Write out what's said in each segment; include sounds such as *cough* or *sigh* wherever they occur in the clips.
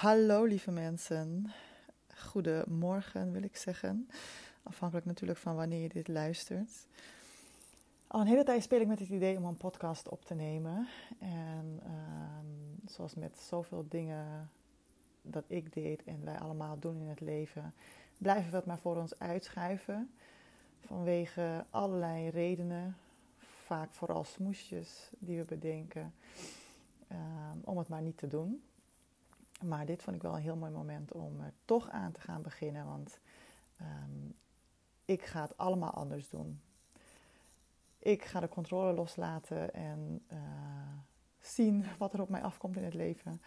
Hallo lieve mensen. Goedemorgen wil ik zeggen. Afhankelijk natuurlijk van wanneer je dit luistert. Al een hele tijd speel ik met het idee om een podcast op te nemen. En ehm, zoals met zoveel dingen dat ik deed en wij allemaal doen in het leven, blijven we het maar voor ons uitschuiven. Vanwege allerlei redenen, vaak vooral smoesjes die we bedenken, ehm, om het maar niet te doen. Maar dit vond ik wel een heel mooi moment om er toch aan te gaan beginnen. Want um, ik ga het allemaal anders doen. Ik ga de controle loslaten en uh, zien wat er op mij afkomt in het leven.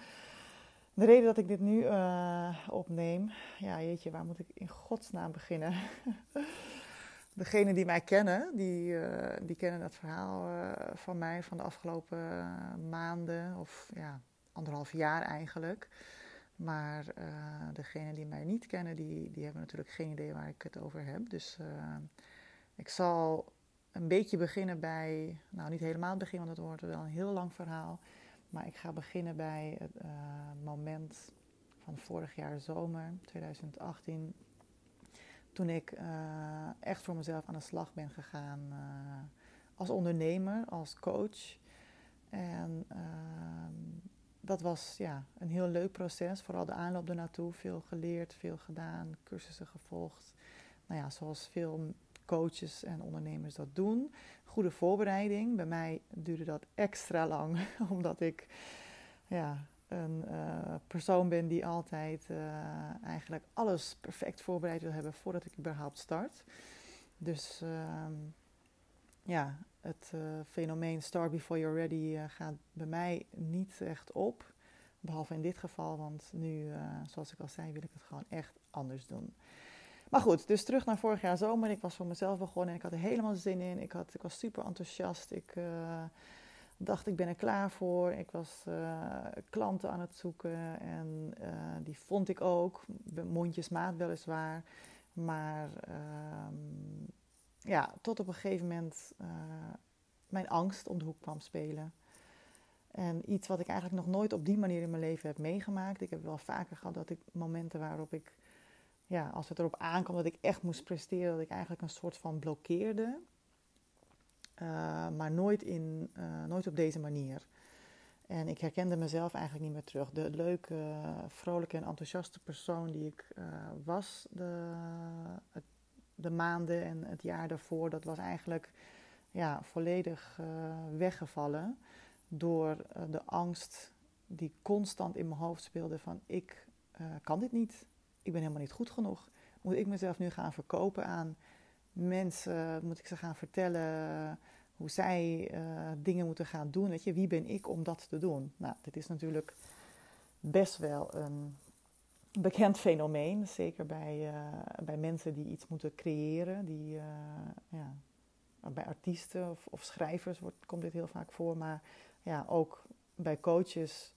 De reden dat ik dit nu uh, opneem, ja jeetje, waar moet ik in godsnaam beginnen? *laughs* Degenen die mij kennen, die, uh, die kennen het verhaal van mij van de afgelopen maanden of ja, anderhalf jaar eigenlijk. Maar uh, degenen die mij niet kennen, die, die hebben natuurlijk geen idee waar ik het over heb. Dus uh, ik zal een beetje beginnen bij, nou niet helemaal het begin, want het wordt wel een heel lang verhaal. Maar ik ga beginnen bij het uh, moment van vorig jaar zomer, 2018. Toen ik echt voor mezelf aan de slag ben gegaan als ondernemer, als coach. En ehm, dat was ja, een heel leuk proces. Vooral de aanloop ernaartoe. Veel geleerd, veel gedaan, cursussen gevolgd. Nou ja, zoals veel coaches en ondernemers dat doen. Goede voorbereiding. Bij mij duurde dat extra lang, *laughs* omdat ik ja, een uh, persoon ben die altijd uh, eigenlijk alles perfect voorbereid wil hebben voordat ik überhaupt start. Dus uh, ja, het uh, fenomeen start before you're ready uh, gaat bij mij niet echt op. Behalve in dit geval, want nu, uh, zoals ik al zei, wil ik het gewoon echt anders doen. Maar goed, dus terug naar vorig jaar zomer. Ik was voor mezelf begonnen en ik had er helemaal zin in. Ik, had, ik was super enthousiast. Ik dacht, ik ben er klaar voor. Ik was klanten aan het zoeken en die vond ik ook. Mondjesmaat weliswaar. Maar ehm, ja, tot op een gegeven moment uh, mijn angst om de hoek kwam spelen. En iets wat ik eigenlijk nog nooit op die manier in mijn leven heb meegemaakt. Ik heb wel vaker gehad dat ik momenten waarop ik, ja, als het erop aankwam dat ik echt moest presteren, dat ik eigenlijk een soort van blokkeerde. Uh, maar nooit, in, uh, nooit op deze manier. En ik herkende mezelf eigenlijk niet meer terug. De leuke, vrolijke en enthousiaste persoon die ik was de, de maanden en het jaar daarvoor, dat was eigenlijk ja, volledig uh, weggevallen door uh, de angst die constant in mijn hoofd speelde van ik uh, kan dit niet, ik ben helemaal niet goed genoeg. Moet ik mezelf nu gaan verkopen aan mensen, moet ik ze gaan vertellen hoe zij dingen moeten gaan doen, weet je, wie ben ik om dat te doen? Nou, dit is natuurlijk best wel een bekend fenomeen, zeker bij, uh, bij mensen die iets moeten creëren. Die, uh, ja, bij artiesten of, of, schrijvers wordt, komt dit heel vaak voor, maar ja, ook bij coaches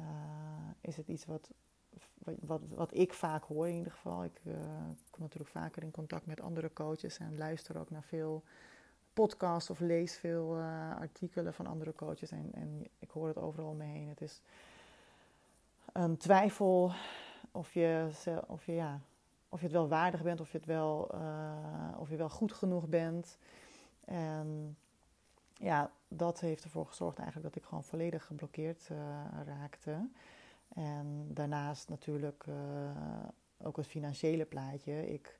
uh, is het iets wat, wat, wat ik vaak hoor in ieder geval. Ik kom natuurlijk vaker in contact met andere coaches en luister ook naar veel podcasts of lees veel artikelen van andere coaches en, en ik hoor het overal mee heen. Het is een twijfel of je, of je, ja, of je het wel waardig bent, of je, het wel, uh, of je wel goed genoeg bent. En ja, dat heeft ervoor gezorgd eigenlijk dat ik gewoon volledig geblokkeerd uh, raakte. En daarnaast natuurlijk uh, ook het financiële plaatje. Ik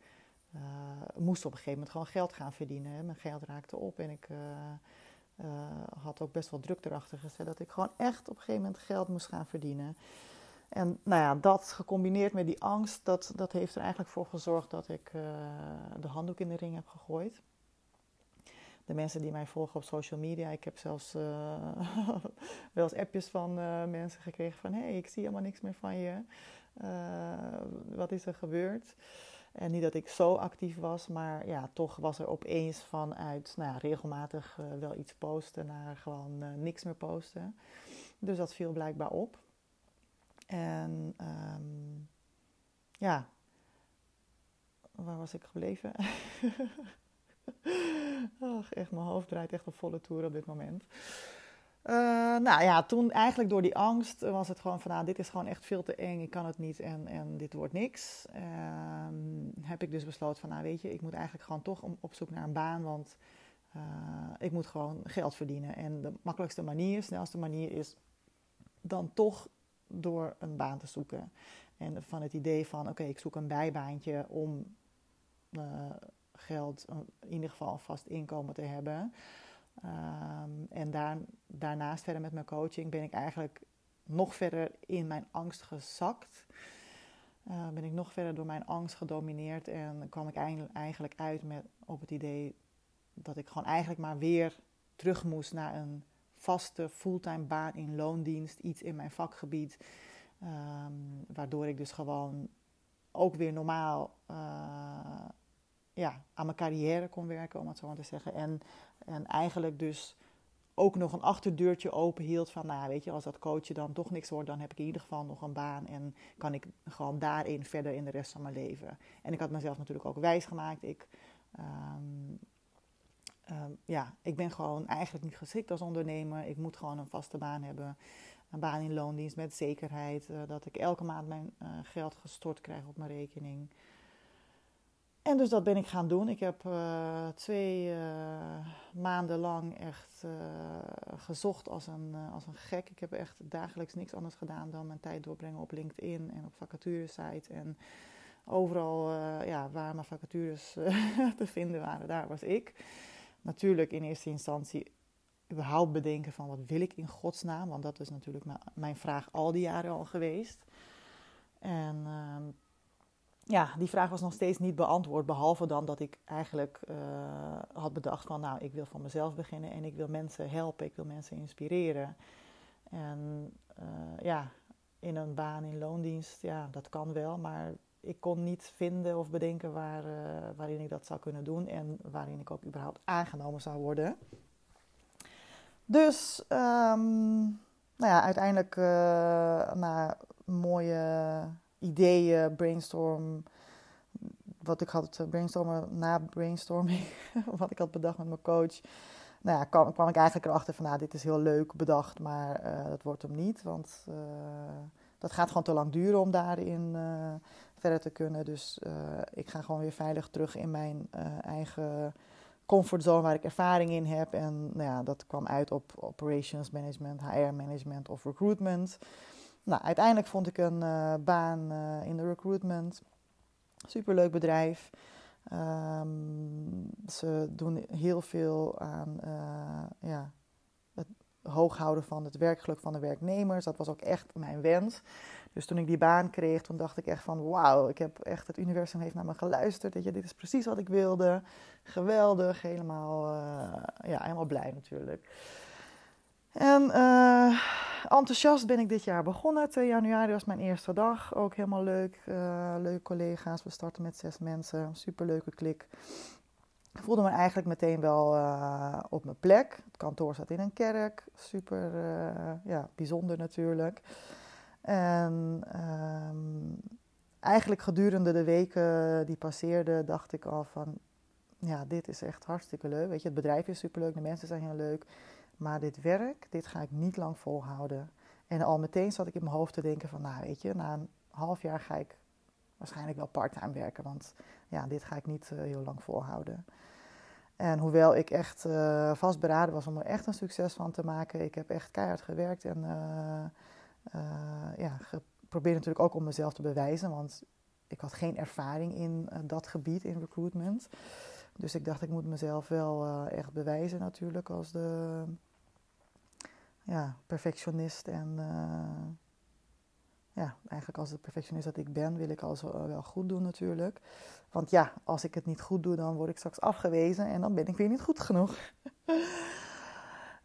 moest op een gegeven moment gewoon geld gaan verdienen. Mijn geld raakte op en ik had ook best wel druk erachter gezet dat ik gewoon echt op een gegeven moment geld moest gaan verdienen. En nou ja, dat gecombineerd met die angst, dat, dat heeft er eigenlijk voor gezorgd dat ik uh, de handdoek in de ring heb gegooid. De mensen die mij volgen op social media, ik heb zelfs uh, *laughs* wel eens appjes van uh, mensen gekregen van... hé, hey, ik zie helemaal niks meer van je. wat is er gebeurd? En niet dat ik zo actief was, maar ja, toch was er opeens vanuit nou regelmatig wel iets posten naar gewoon niks meer posten. Dus dat viel blijkbaar op. En um, ja, waar was ik gebleven? *laughs* Ach, echt, mijn hoofd draait echt op volle toer op dit moment. Uh, nou ja, toen eigenlijk door die angst was het gewoon van, nou, dit is gewoon echt veel te eng, ik kan het niet en, en dit wordt niks. Uh, heb ik dus besloten van, nou weet je, ik moet eigenlijk gewoon toch op zoek naar een baan, want uh, ik moet gewoon geld verdienen. En de makkelijkste manier, snelste manier is dan toch door een baan te zoeken. En van het idee van, oké, ik zoek een bijbaantje om geld, in ieder geval vast inkomen te hebben. Um, en daar, daarnaast verder met mijn coaching ben ik eigenlijk nog verder in mijn angst gezakt. Uh, ben ik nog verder door mijn angst gedomineerd en kwam ik eigenlijk uit met, op het idee dat ik gewoon eigenlijk maar weer terug moest naar een vaste fulltime baan in loondienst, iets in mijn vakgebied. Um, waardoor ik dus gewoon ook weer normaal uh, ja, aan mijn carrière kon werken, om het zo maar te zeggen. En, en eigenlijk dus ook nog een achterdeurtje open hield van, nou weet je, als dat coachen dan toch niks wordt, dan heb ik in ieder geval nog een baan en kan ik gewoon daarin verder in de rest van mijn leven. En ik had mezelf natuurlijk ook wijsgemaakt. Ik, um, um, ja, ik ben gewoon eigenlijk niet geschikt als ondernemer. Ik moet gewoon een vaste baan hebben. Een baan in loondienst met zekerheid. Uh, dat ik elke maand mijn uh, geld gestort krijg op mijn rekening. En dus dat ben ik gaan doen. Ik heb uh, twee maanden lang echt gezocht als een, als een gek. Ik heb echt dagelijks niks anders gedaan dan mijn tijd doorbrengen op LinkedIn en op vacaturesites. En overal ja, waar mijn vacatures *laughs* te vinden waren, daar was ik. Natuurlijk in eerste instantie überhaupt bedenken van wat wil ik in godsnaam. Want dat is natuurlijk mijn vraag al die jaren al geweest. En ehm, ja, die vraag was nog steeds niet beantwoord. Behalve dan dat ik eigenlijk uh, had bedacht van nou, ik wil van mezelf beginnen en ik wil mensen helpen, ik wil mensen inspireren. En uh, ja, in een baan in loondienst, ja, dat kan wel, maar ik kon niet vinden of bedenken waar, uh, waarin ik dat zou kunnen doen en waarin ik ook überhaupt aangenomen zou worden. Dus, um, nou ja, uiteindelijk na mooie ideeën, brainstorm. Wat ik had eh, brainstormen na brainstorming, *laughs* wat ik had bedacht met mijn coach. Nou ja, kwam, ik eigenlijk erachter van, nou, dit is heel leuk bedacht, maar uh, dat wordt hem niet. Want dat gaat gewoon te lang duren om daarin verder te kunnen. Dus ik ga gewoon weer veilig terug in mijn eigen comfortzone waar ik ervaring in heb. En nou ja, dat kwam uit op operations management, HR management of recruitment. Nou, uiteindelijk vond ik een uh, baan in de recruitment. Superleuk bedrijf. Um, ze doen heel veel aan ja, het hoog houden van het werkgeluk van de werknemers. Dat was ook echt mijn wens. Dus toen ik die baan kreeg, toen dacht ik echt van wauw, ik heb echt, het universum heeft naar me geluisterd. Weet je, dit is precies wat ik wilde. Geweldig, helemaal, ja, helemaal blij natuurlijk. En uh, enthousiast ben ik dit jaar begonnen. 2 januari was mijn eerste dag. Ook helemaal leuk. Uh, leuke collega's. We starten met zes mensen. Superleuke klik. Ik voelde me eigenlijk meteen wel op mijn plek. Het kantoor zat in een kerk. Super ja, bijzonder natuurlijk. En um, eigenlijk gedurende de weken die passeerden, dacht ik al van... Ja, dit is echt hartstikke leuk. Weet je, het bedrijf is superleuk. De mensen zijn heel leuk. Maar dit werk, dit ga ik niet lang volhouden. En al meteen zat ik in mijn hoofd te denken van, nou weet je, na een half jaar ga ik waarschijnlijk wel parttime werken. Want ja, dit ga ik niet uh, heel lang volhouden. En hoewel ik echt uh, vastberaden was om er echt een succes van te maken. Ik heb echt keihard gewerkt en uh, ja, geprobeerd natuurlijk ook om mezelf te bewijzen. Want ik had geen ervaring in dat gebied, in recruitment. Dus ik dacht, ik moet mezelf wel echt bewijzen natuurlijk als de ja, perfectionist. En uh, ja, eigenlijk als de perfectionist dat ik ben, wil ik alles wel goed doen natuurlijk. Want ja, als ik het niet goed doe, dan word ik straks afgewezen en dan ben ik weer niet goed genoeg. *laughs*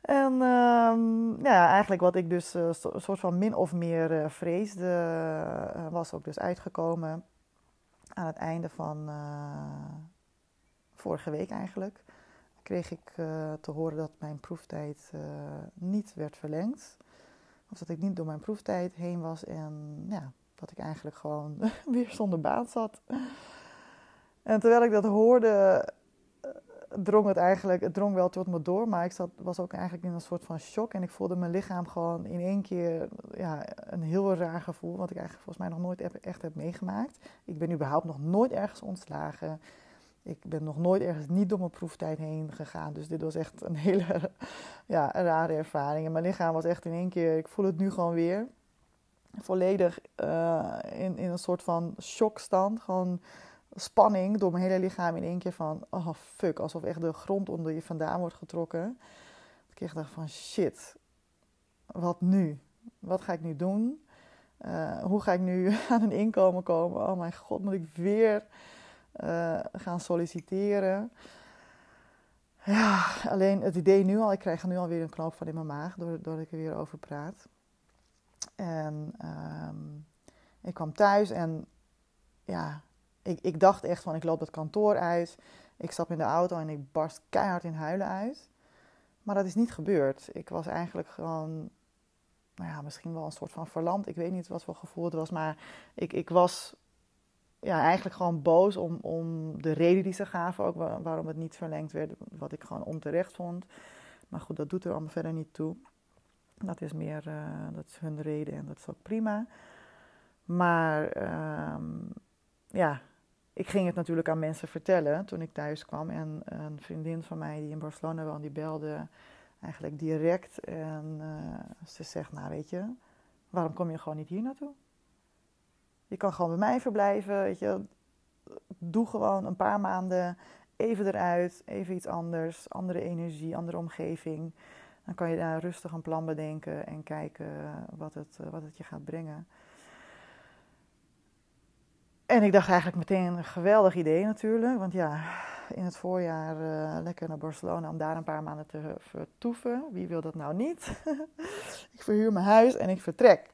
en uh, ja, eigenlijk wat ik dus uh, soort van min of meer uh, vreesde, was ook dus uitgekomen aan het einde van vorige week eigenlijk kreeg ik te horen dat mijn proeftijd niet werd verlengd. Of dat ik niet door mijn proeftijd heen was en ja, dat ik eigenlijk gewoon *laughs* weer zonder baan zat. En terwijl ik dat hoorde, drong het eigenlijk, het drong wel tot me door, maar ik zat, was ook eigenlijk in een soort van shock. En ik voelde mijn lichaam gewoon in één keer ja, een heel raar gevoel, wat ik eigenlijk volgens mij nog nooit echt heb meegemaakt. Ik ben überhaupt nog nooit ergens ontslagen. Ik ben nog nooit ergens niet door mijn proeftijd heen gegaan. Dus dit was echt een *laughs* hele ja, rare ervaring. En mijn lichaam was echt in één keer, ik voel het nu gewoon weer, volledig uh, in, in een soort van shockstand. Gewoon spanning door mijn hele lichaam in één keer van, oh fuck, alsof echt de grond onder je vandaan wordt getrokken. Ik kreeg dacht van, shit, wat nu? Wat ga ik nu doen? Uh, hoe ga ik nu *laughs* aan een inkomen komen? Oh mijn god, moet ik weer uh, gaan solliciteren? Ja, alleen het idee nu al, ik krijg er nu alweer een knoop van in mijn maag doordat ik er weer over praat. En um, ik kwam thuis en ja, ik, ik dacht echt van ik loop het kantoor uit. Ik stap in de auto en ik barst keihard in huilen uit. Maar dat is niet gebeurd. Ik was eigenlijk gewoon, nou ja, misschien wel een soort van verlamd. Ik weet niet wat voor gevoel het was, maar ik, ik was ja, eigenlijk gewoon boos om, om de reden die ze gaven, ook waarom het niet verlengd werd, wat ik gewoon onterecht vond. Maar goed, dat doet er allemaal verder niet toe. Dat is meer, uh, dat is hun reden en dat is ook prima. Maar um, ja, ik ging het natuurlijk aan mensen vertellen toen ik thuis kwam. En een vriendin van mij die in Barcelona woont, die belde eigenlijk direct. En uh, ze zegt, nou weet je, waarom kom je gewoon niet hier naartoe? Je kan gewoon bij mij verblijven, weet je. Doe gewoon een paar maanden even eruit, even iets anders, andere energie, andere omgeving. Dan kan je daar rustig een plan bedenken en kijken wat het, wat het je gaat brengen. En ik dacht eigenlijk meteen een geweldig idee natuurlijk. Want ja, in het voorjaar uh, lekker naar Barcelona om daar een paar maanden te vertoeven. Wie wil dat nou niet? *laughs* ik verhuur mijn huis en ik vertrek.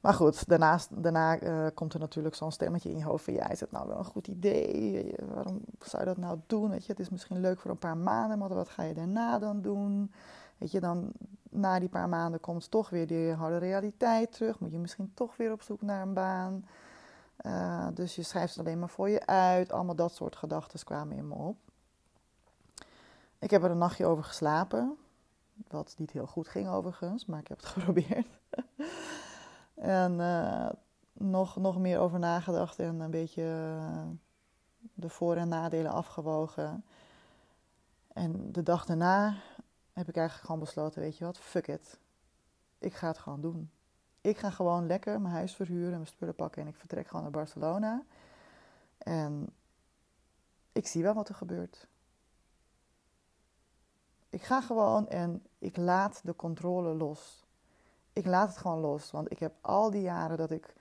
Maar goed, daarnaast, daarna uh, komt er natuurlijk zo'n stemmetje in je hoofd van... ja, is het nou wel een goed idee? Waarom zou je dat nou doen? Weet je, het is misschien leuk voor een paar maanden, maar wat ga je daarna dan doen? Weet je, dan na die paar maanden komt toch weer die harde realiteit terug. Moet je misschien toch weer op zoek naar een baan. Uh, dus je schrijft het alleen maar voor je uit. Allemaal dat soort gedachten kwamen in me op. Ik heb er een nachtje over geslapen. Wat niet heel goed ging overigens, maar ik heb het *laughs* geprobeerd. en uh, nog, nog meer over nagedacht en een beetje uh, de voor- en nadelen afgewogen. En de dag daarna heb ik eigenlijk gewoon besloten, weet je wat, fuck it. Ik ga het gewoon doen. Ik ga gewoon lekker mijn huis verhuren, mijn spullen pakken en ik vertrek gewoon naar Barcelona. En ik zie wel wat er gebeurt. Ik ga gewoon en ik laat de controle los. Ik laat het gewoon los, want ik heb al die jaren dat ik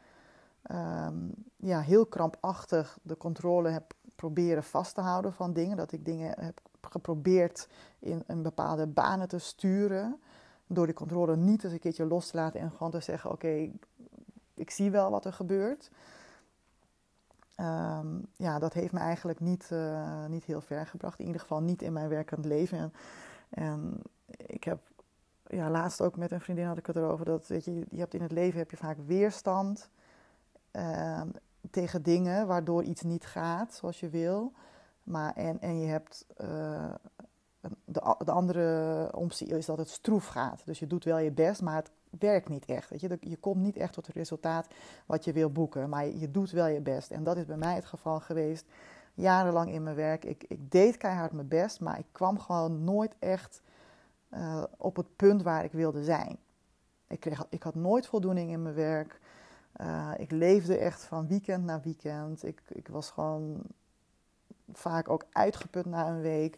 um, ja, heel krampachtig de controle heb proberen vast te houden van dingen. Dat ik dingen heb geprobeerd in een bepaalde banen te sturen. Door die controle niet eens een keertje los te laten en gewoon te zeggen: Oké, ik zie wel wat er gebeurt. Um, ja, dat heeft me eigenlijk niet, uh, niet heel ver gebracht. In ieder geval niet in mijn werkend leven. En, ik heb ja, laatst ook met een vriendin had ik het erover dat weet je, je hebt in het leven heb je vaak weerstand uh, tegen dingen waardoor iets niet gaat zoals je wil. Maar en, en je hebt uh, de, de andere optie is dat het stroef gaat. Dus je doet wel je best, maar het werkt niet echt. Je? je komt niet echt tot het resultaat wat je wil boeken, maar je doet wel je best. En dat is bij mij het geval geweest. Jarenlang in mijn werk. Ik, ik deed keihard mijn best, maar ik kwam gewoon nooit echt uh, op het punt waar ik wilde zijn. Ik, kreeg, ik had nooit voldoening in mijn werk. Uh, ik leefde echt van weekend naar weekend. Ik, ik was gewoon vaak ook uitgeput na een week.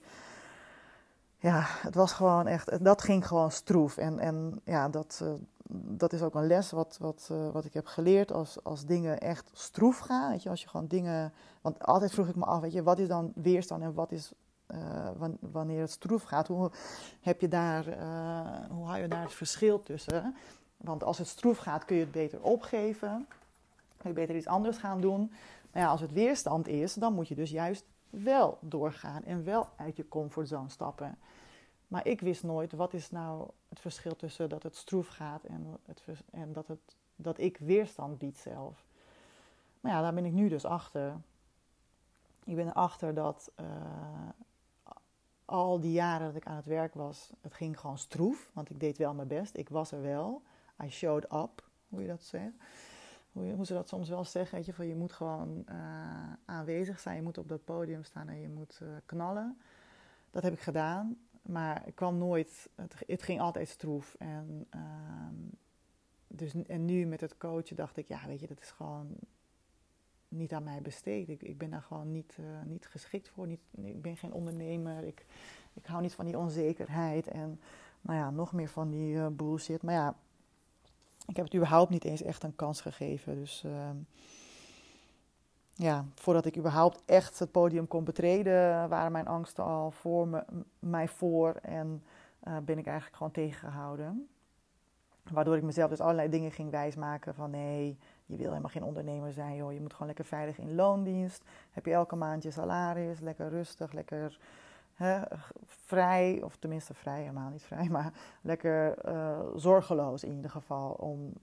Ja, het was gewoon echt, dat ging gewoon stroef. En, en ja, dat, uh, dat is ook een les wat, wat, uh, wat ik heb geleerd als, als dingen echt stroef gaan. Weet je, als je gewoon dingen, want altijd vroeg ik me af, weet je, wat is dan weerstand en wat is uh, wanneer het stroef gaat? Hoe, heb je daar, hoe hou je daar het verschil tussen? Want als het stroef gaat, kun je het beter opgeven. Kun je beter iets anders gaan doen. Maar ja, als het weerstand is, dan moet je dus juist wel doorgaan en wel uit je comfortzone stappen. Maar ik wist nooit wat is nou het verschil tussen dat het stroef gaat en, het, en dat, het, dat ik weerstand bied zelf. Maar ja, daar ben ik nu dus achter. ik ben erachter dat uh, al die jaren dat ik aan het werk was, het ging gewoon stroef. Want ik deed wel mijn best. Ik was er wel. I showed up, hoe je dat zegt. Hoe, ze dat soms wel zeggen. Weet je, van je moet gewoon uh, aanwezig zijn. Je moet op dat podium staan en je moet uh, knallen. Dat heb ik gedaan. Maar ik kwam nooit, het, ging altijd stroef. En, uh, dus, en nu met het coachen dacht ik, ja, weet je, dat is gewoon niet aan mij besteed. Ik, ik ben daar gewoon niet, uh, niet geschikt voor. Niet, ik ben geen ondernemer. Ik, ik hou niet van die onzekerheid. En nou ja, nog meer van die bullshit. Maar ja, ik heb het überhaupt niet eens echt een kans gegeven. Dus uh, ja, voordat ik überhaupt echt het podium kon betreden, waren mijn angsten al voor me, mij voor. En uh, ben ik eigenlijk gewoon tegengehouden. Waardoor ik mezelf dus allerlei dingen ging wijsmaken van nee, je wil helemaal geen ondernemer zijn, joh. Je moet gewoon lekker veilig in loondienst. Heb je elke maand je salaris, lekker rustig, lekker vrij, of tenminste vrij, helemaal niet vrij, *laughs* maar lekker uh, zorgeloos in ieder geval om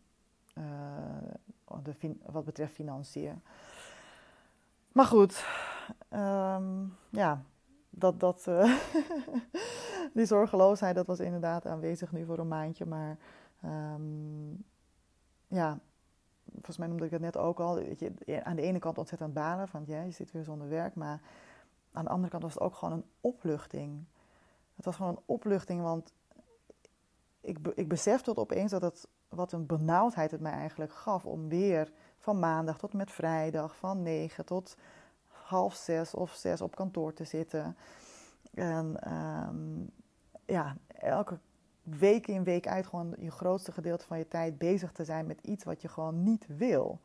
de, wat betreft financiën. Maar goed, um, ja, dat, dat, uh, *laughs* die zorgeloosheid, dat was inderdaad aanwezig nu voor een maandje, maar um, ja, volgens mij noemde ik het net ook al, je, aan de ene kant ontzettend balen, van ja, je zit weer zonder werk, maar aan de andere kant was het ook gewoon een opluchting. Het was gewoon een opluchting, want ik, ik besefte tot opeens dat het, wat een benauwdheid het mij eigenlijk gaf om weer van maandag tot met vrijdag, van negen tot half zes of zes op kantoor te zitten. En um, ja, elke week in week uit gewoon je grootste gedeelte van je tijd bezig te zijn met iets wat je gewoon niet wil.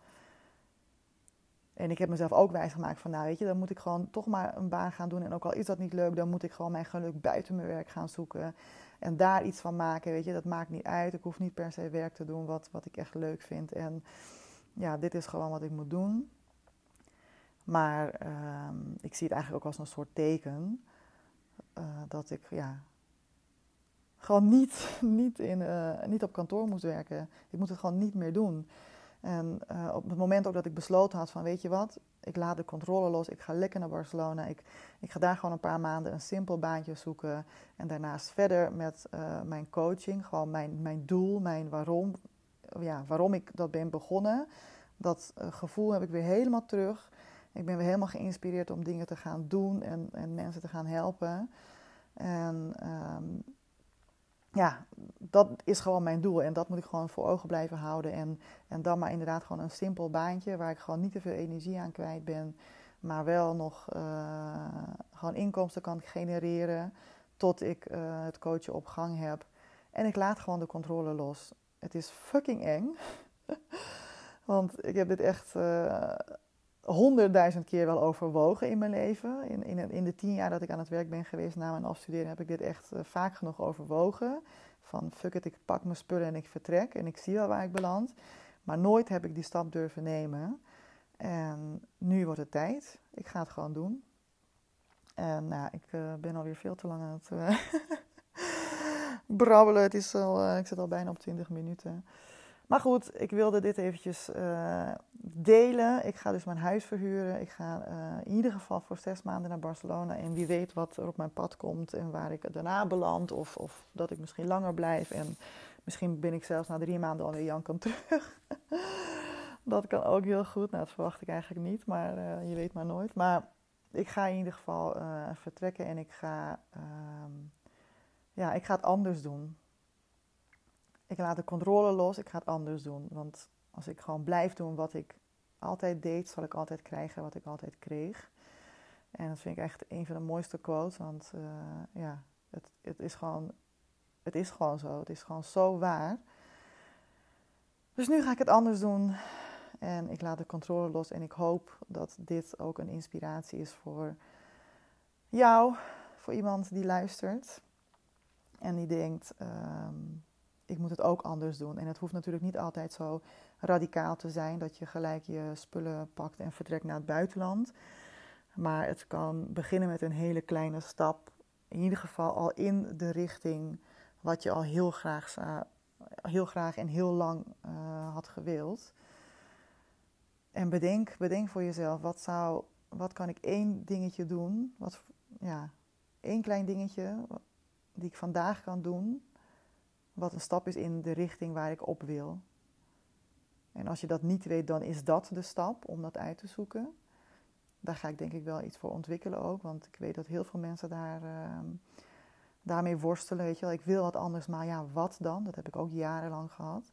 En ik heb mezelf ook wijsgemaakt van, nou weet je, dan moet ik gewoon toch maar een baan gaan doen. En ook al is dat niet leuk, dan moet ik gewoon mijn geluk buiten mijn werk gaan zoeken. En daar iets van maken, weet je, dat maakt niet uit. Ik hoef niet per se werk te doen wat, wat ik echt leuk vind. En ja, dit is gewoon wat ik moet doen. Maar uh, ik zie het eigenlijk ook als een soort teken uh, dat ik, ja, gewoon niet, *laughs* niet, in, uh, niet op kantoor moest werken. Ik moet het gewoon niet meer doen. En uh, op het moment ook dat ik besloten had van weet je wat, ik laat de controle los, ik ga lekker naar Barcelona. Ik, ik ga daar gewoon een paar maanden een simpel baantje zoeken. En daarnaast verder met uh, mijn coaching, gewoon mijn, mijn doel, mijn waarom, ja, waarom ik dat ben begonnen. Dat gevoel heb ik weer helemaal terug. Ik ben weer helemaal geïnspireerd om dingen te gaan doen en, en mensen te gaan helpen. En um, ja, dat is gewoon mijn doel. En dat moet ik gewoon voor ogen blijven houden. En, en dan maar inderdaad gewoon een simpel baantje waar ik gewoon niet te veel energie aan kwijt ben. Maar wel nog uh, gewoon inkomsten kan genereren tot ik uh, het coachen op gang heb. En ik laat gewoon de controle los. Het is fucking eng. *laughs* Want ik heb dit echt uh, honderdduizend keer wel overwogen in mijn leven. In, in, in de tien jaar dat ik aan het werk ben geweest na mijn afstuderen heb ik dit echt vaak genoeg overwogen. Van fuck it, ik pak mijn spullen en ik vertrek en ik zie wel waar ik beland. Maar nooit heb ik die stap durven nemen. En nu wordt het tijd. Ik ga het gewoon doen. En nou, ik uh, ben alweer veel te lang aan het uh, *laughs* brabbelen. Het is al, ik zit al bijna op 20 minuten. Maar goed, ik wilde dit eventjes delen. Ik ga dus mijn huis verhuren. Ik ga uh, in ieder geval voor zes maanden naar Barcelona. En wie weet wat er op mijn pad komt en waar ik daarna beland. Of, of dat ik misschien langer blijf. En misschien ben ik zelfs na drie maanden alweer jankend terug. *laughs* dat kan ook heel goed. Nou, dat verwacht ik eigenlijk niet, maar uh, je weet maar nooit. Maar ik ga in ieder geval vertrekken en ik ga, ehm, ja, ik ga het anders doen. Ik laat de controle los, ik ga het anders doen. Want als ik gewoon blijf doen wat ik altijd deed, zal ik altijd krijgen wat ik altijd kreeg. En dat vind ik echt een van de mooiste quotes, want uh, ja, het, het, is gewoon, het is gewoon zo. Het is gewoon zo waar. Dus nu ga ik het anders doen en ik laat de controle los en ik hoop dat dit ook een inspiratie is voor jou, voor iemand die luistert en die denkt, um, ik moet het ook anders doen. En het hoeft natuurlijk niet altijd zo radicaal te zijn dat je gelijk je spullen pakt en vertrekt naar het buitenland. Maar het kan beginnen met een hele kleine stap. In ieder geval al in de richting wat je al heel graag, heel graag en heel lang uh, had gewild. En bedenk, bedenk voor jezelf, wat zou wat kan ik één dingetje doen? Wat, ja, één klein dingetje die ik vandaag kan doen, wat een stap is in de richting waar ik op wil. En als je dat niet weet, dan is dat de stap om dat uit te zoeken. Daar ga ik denk ik wel iets voor ontwikkelen ook, want ik weet dat heel veel mensen daar, uh, daarmee worstelen. Weet je wel, ik wil wat anders, maar ja, wat dan? Dat heb ik ook jarenlang gehad.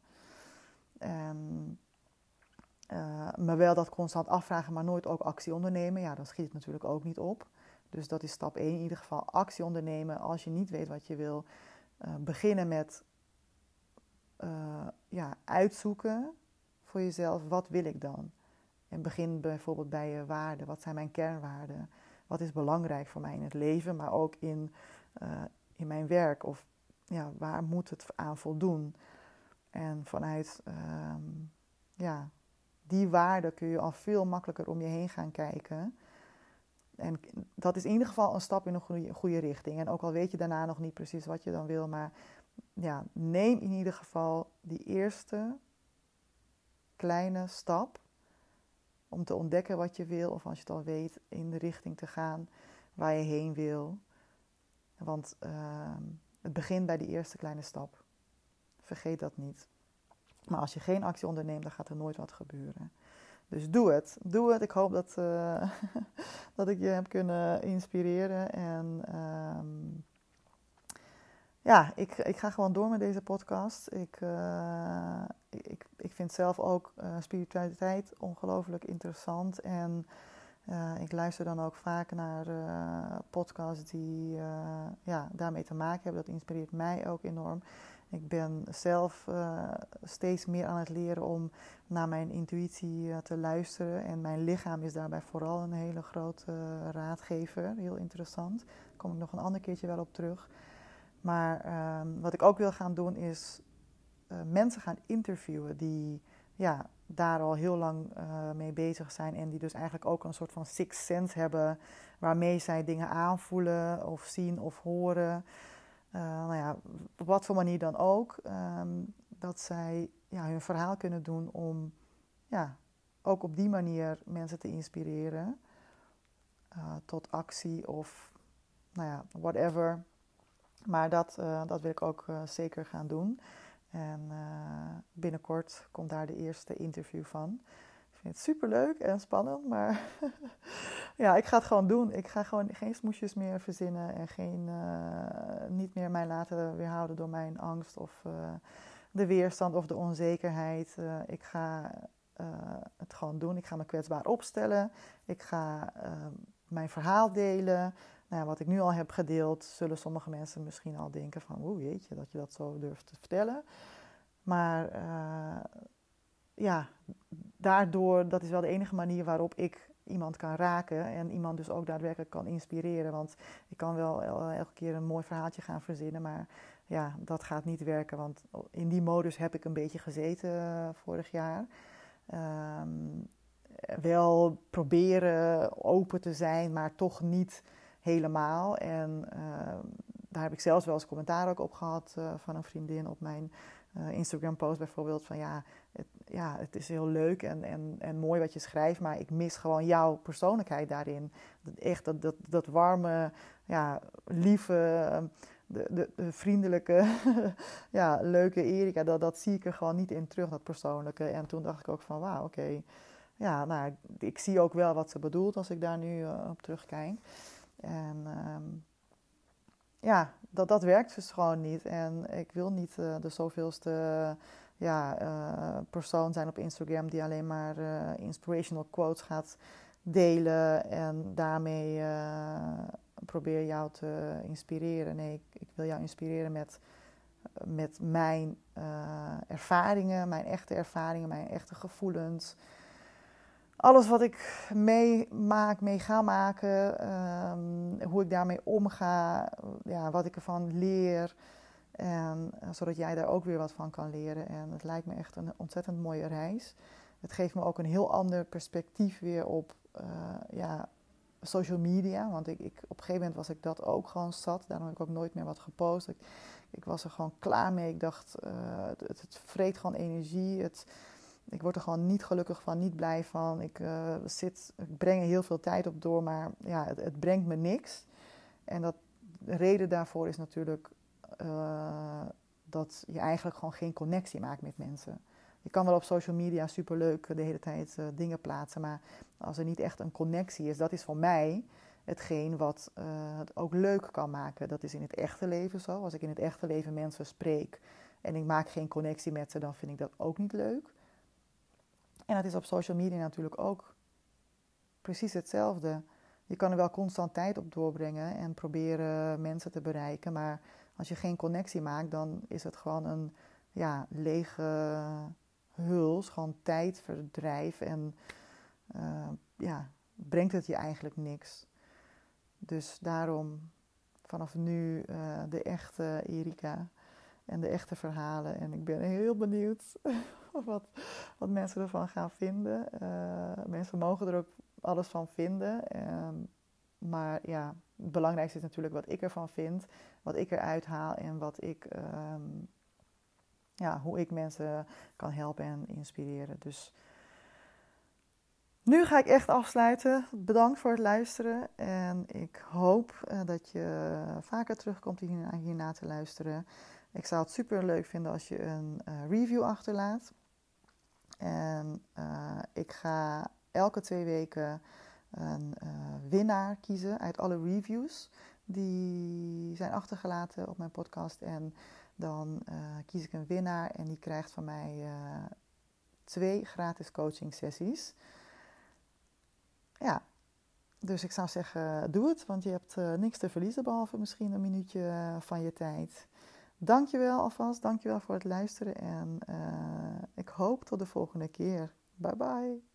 Uh, me wel dat constant afvragen, maar nooit ook actie ondernemen. Ja, dan schiet het natuurlijk ook niet op. Dus dat is stap 1 in ieder geval. Actie ondernemen als je niet weet wat je wil. Uh, beginnen met uh, ja, uitzoeken voor jezelf, wat wil ik dan? En begin bijvoorbeeld bij je waarden. Wat zijn mijn kernwaarden? Wat is belangrijk voor mij in het leven, maar ook in, in mijn werk? Of ja, waar moet het aan voldoen? En vanuit ehm, ja, die waarden kun je al veel makkelijker om je heen gaan kijken. En dat is in ieder geval een stap in een goede, goede richting. En ook al weet je daarna nog niet precies wat je dan wil, maar ja, neem in ieder geval die eerste kleine stap om te ontdekken wat je wil, of als je het al weet, in de richting te gaan waar je heen wil. Want uh, het begint bij die eerste kleine stap. Vergeet dat niet. Maar als je geen actie onderneemt, dan gaat er nooit wat gebeuren. Dus doe het. Doe het. Ik hoop dat, uh, *laughs* dat ik je heb kunnen inspireren. En um, ja, ik, ik ga gewoon door met deze podcast. Ik, uh, ik, ik vind zelf ook uh, spiritualiteit ongelooflijk interessant. En ik luister dan ook vaak naar podcasts die ja, daarmee te maken hebben. Dat inspireert mij ook enorm. Ik ben zelf steeds meer aan het leren om naar mijn intuïtie te luisteren. En mijn lichaam is daarbij vooral een hele grote raadgever. Heel interessant. Daar kom ik nog een ander keertje wel op terug. Maar ehm, wat ik ook wil gaan doen is mensen gaan interviewen die ja, daar al heel lang mee bezig zijn. En die dus eigenlijk ook een soort van sixth sense hebben. Waarmee zij dingen aanvoelen of zien of horen. Uh, nou ja, op wat voor manier dan ook, um, dat zij ja, hun verhaal kunnen doen om ja, ook op die manier mensen te inspireren tot actie of nou ja, whatever. Maar dat, uh, dat wil ik ook zeker gaan doen. En binnenkort komt daar de eerste interview van vind het super leuk en spannend, maar *laughs* ja, ik ga het gewoon doen. Ik ga gewoon geen smoesjes meer verzinnen en geen, niet meer mij laten weerhouden door mijn angst of de weerstand of de onzekerheid. Ik ga het gewoon doen. Ik ga me kwetsbaar opstellen. Ik ga mijn verhaal delen. Nou, wat ik nu al heb gedeeld, zullen sommige mensen misschien al denken van, oeh jeetje, dat je dat zo durft te vertellen. Maar ja, daardoor, dat is wel de enige manier waarop ik iemand kan raken en iemand dus ook daadwerkelijk kan inspireren. Want ik kan wel elke keer een mooi verhaaltje gaan verzinnen, maar ja, dat gaat niet werken. Want in die modus heb ik een beetje gezeten uh, vorig jaar. Um, wel proberen open te zijn, maar toch niet helemaal. En uh, daar heb ik zelfs wel eens commentaar ook op gehad uh, van een vriendin op mijn uh, Instagram-post bijvoorbeeld. Van ja, ja, het is heel leuk en, en, en mooi wat je schrijft, maar ik mis gewoon jouw persoonlijkheid daarin. Echt dat, dat, dat warme, ja, lieve, de, de, de vriendelijke, *laughs* ja, leuke Erika, dat, dat zie ik er gewoon niet in terug, dat persoonlijke. En toen dacht ik ook van, wauw, oké. Ja, nou, ik zie ook wel wat ze bedoelt als ik daar nu uh, op terugkijk. En um, ja, dat, dat werkt dus gewoon niet. En ik wil niet uh, de zoveelste ja, uh, persoon zijn op Instagram die alleen maar uh, inspirational quotes gaat delen en daarmee probeer jou te inspireren. Nee, ik, ik wil jou inspireren met, met mijn ervaringen, mijn echte ervaringen, mijn echte gevoelens. Alles wat ik meemaak, mee ga maken, um, hoe ik daarmee omga, ja, wat ik ervan leer. En, eh, zodat jij daar ook weer wat van kan leren. En het lijkt me echt een ontzettend mooie reis. Het geeft me ook een heel ander perspectief weer op uh, ja, social media. Want ik, ik, op een gegeven moment was ik dat ook gewoon zat. Daarom heb ik ook nooit meer wat gepost. Ik, was er gewoon klaar mee. Ik dacht, uh, het, het vreet gewoon energie. Het, ik word er gewoon niet gelukkig van, niet blij van. Ik, uh, zit, ik breng er heel veel tijd op door, maar ja, het, het brengt me niks. En dat, de reden daarvoor is natuurlijk uh, dat je eigenlijk gewoon geen connectie maakt met mensen. Je kan wel op social media superleuk de hele tijd uh, dingen plaatsen, maar als er niet echt een connectie is, dat is voor mij hetgeen wat het ook leuk kan maken. Dat is in het echte leven zo. Als ik in het echte leven mensen spreek en ik maak geen connectie met ze, dan vind ik dat ook niet leuk. En dat is op social media natuurlijk ook precies hetzelfde. Je kan er wel constant tijd op doorbrengen en proberen mensen te bereiken, maar als je geen connectie maakt, dan is het gewoon een ja, lege huls, gewoon tijdverdrijf en uh, ja, brengt het je eigenlijk niks. Dus daarom vanaf nu uh, de echte Erika en de echte verhalen. En ik ben heel benieuwd *laughs* *laughs* wat, wat mensen ervan gaan vinden. Uh, mensen mogen er ook alles van vinden. Um, maar ja, het belangrijkste is natuurlijk wat ik ervan vind, wat ik eruit haal en wat ik, um, ja, hoe ik mensen kan helpen en inspireren. Dus nu ga ik echt afsluiten. Bedankt voor het luisteren en ik hoop uh, dat je vaker terugkomt hier, hierna te luisteren. Ik zou het super leuk vinden als je een uh, review achterlaat. En uh, ik ga elke twee weken een uh, winnaar kiezen uit alle reviews die zijn achtergelaten op mijn podcast. En dan kies ik een winnaar en die krijgt van mij twee gratis coaching sessies. Ja, dus ik zou zeggen, doe het, want je hebt niks te verliezen behalve misschien een minuutje van je tijd. Dankjewel alvast, dankjewel voor het luisteren en ik hoop tot de volgende keer. Bye bye.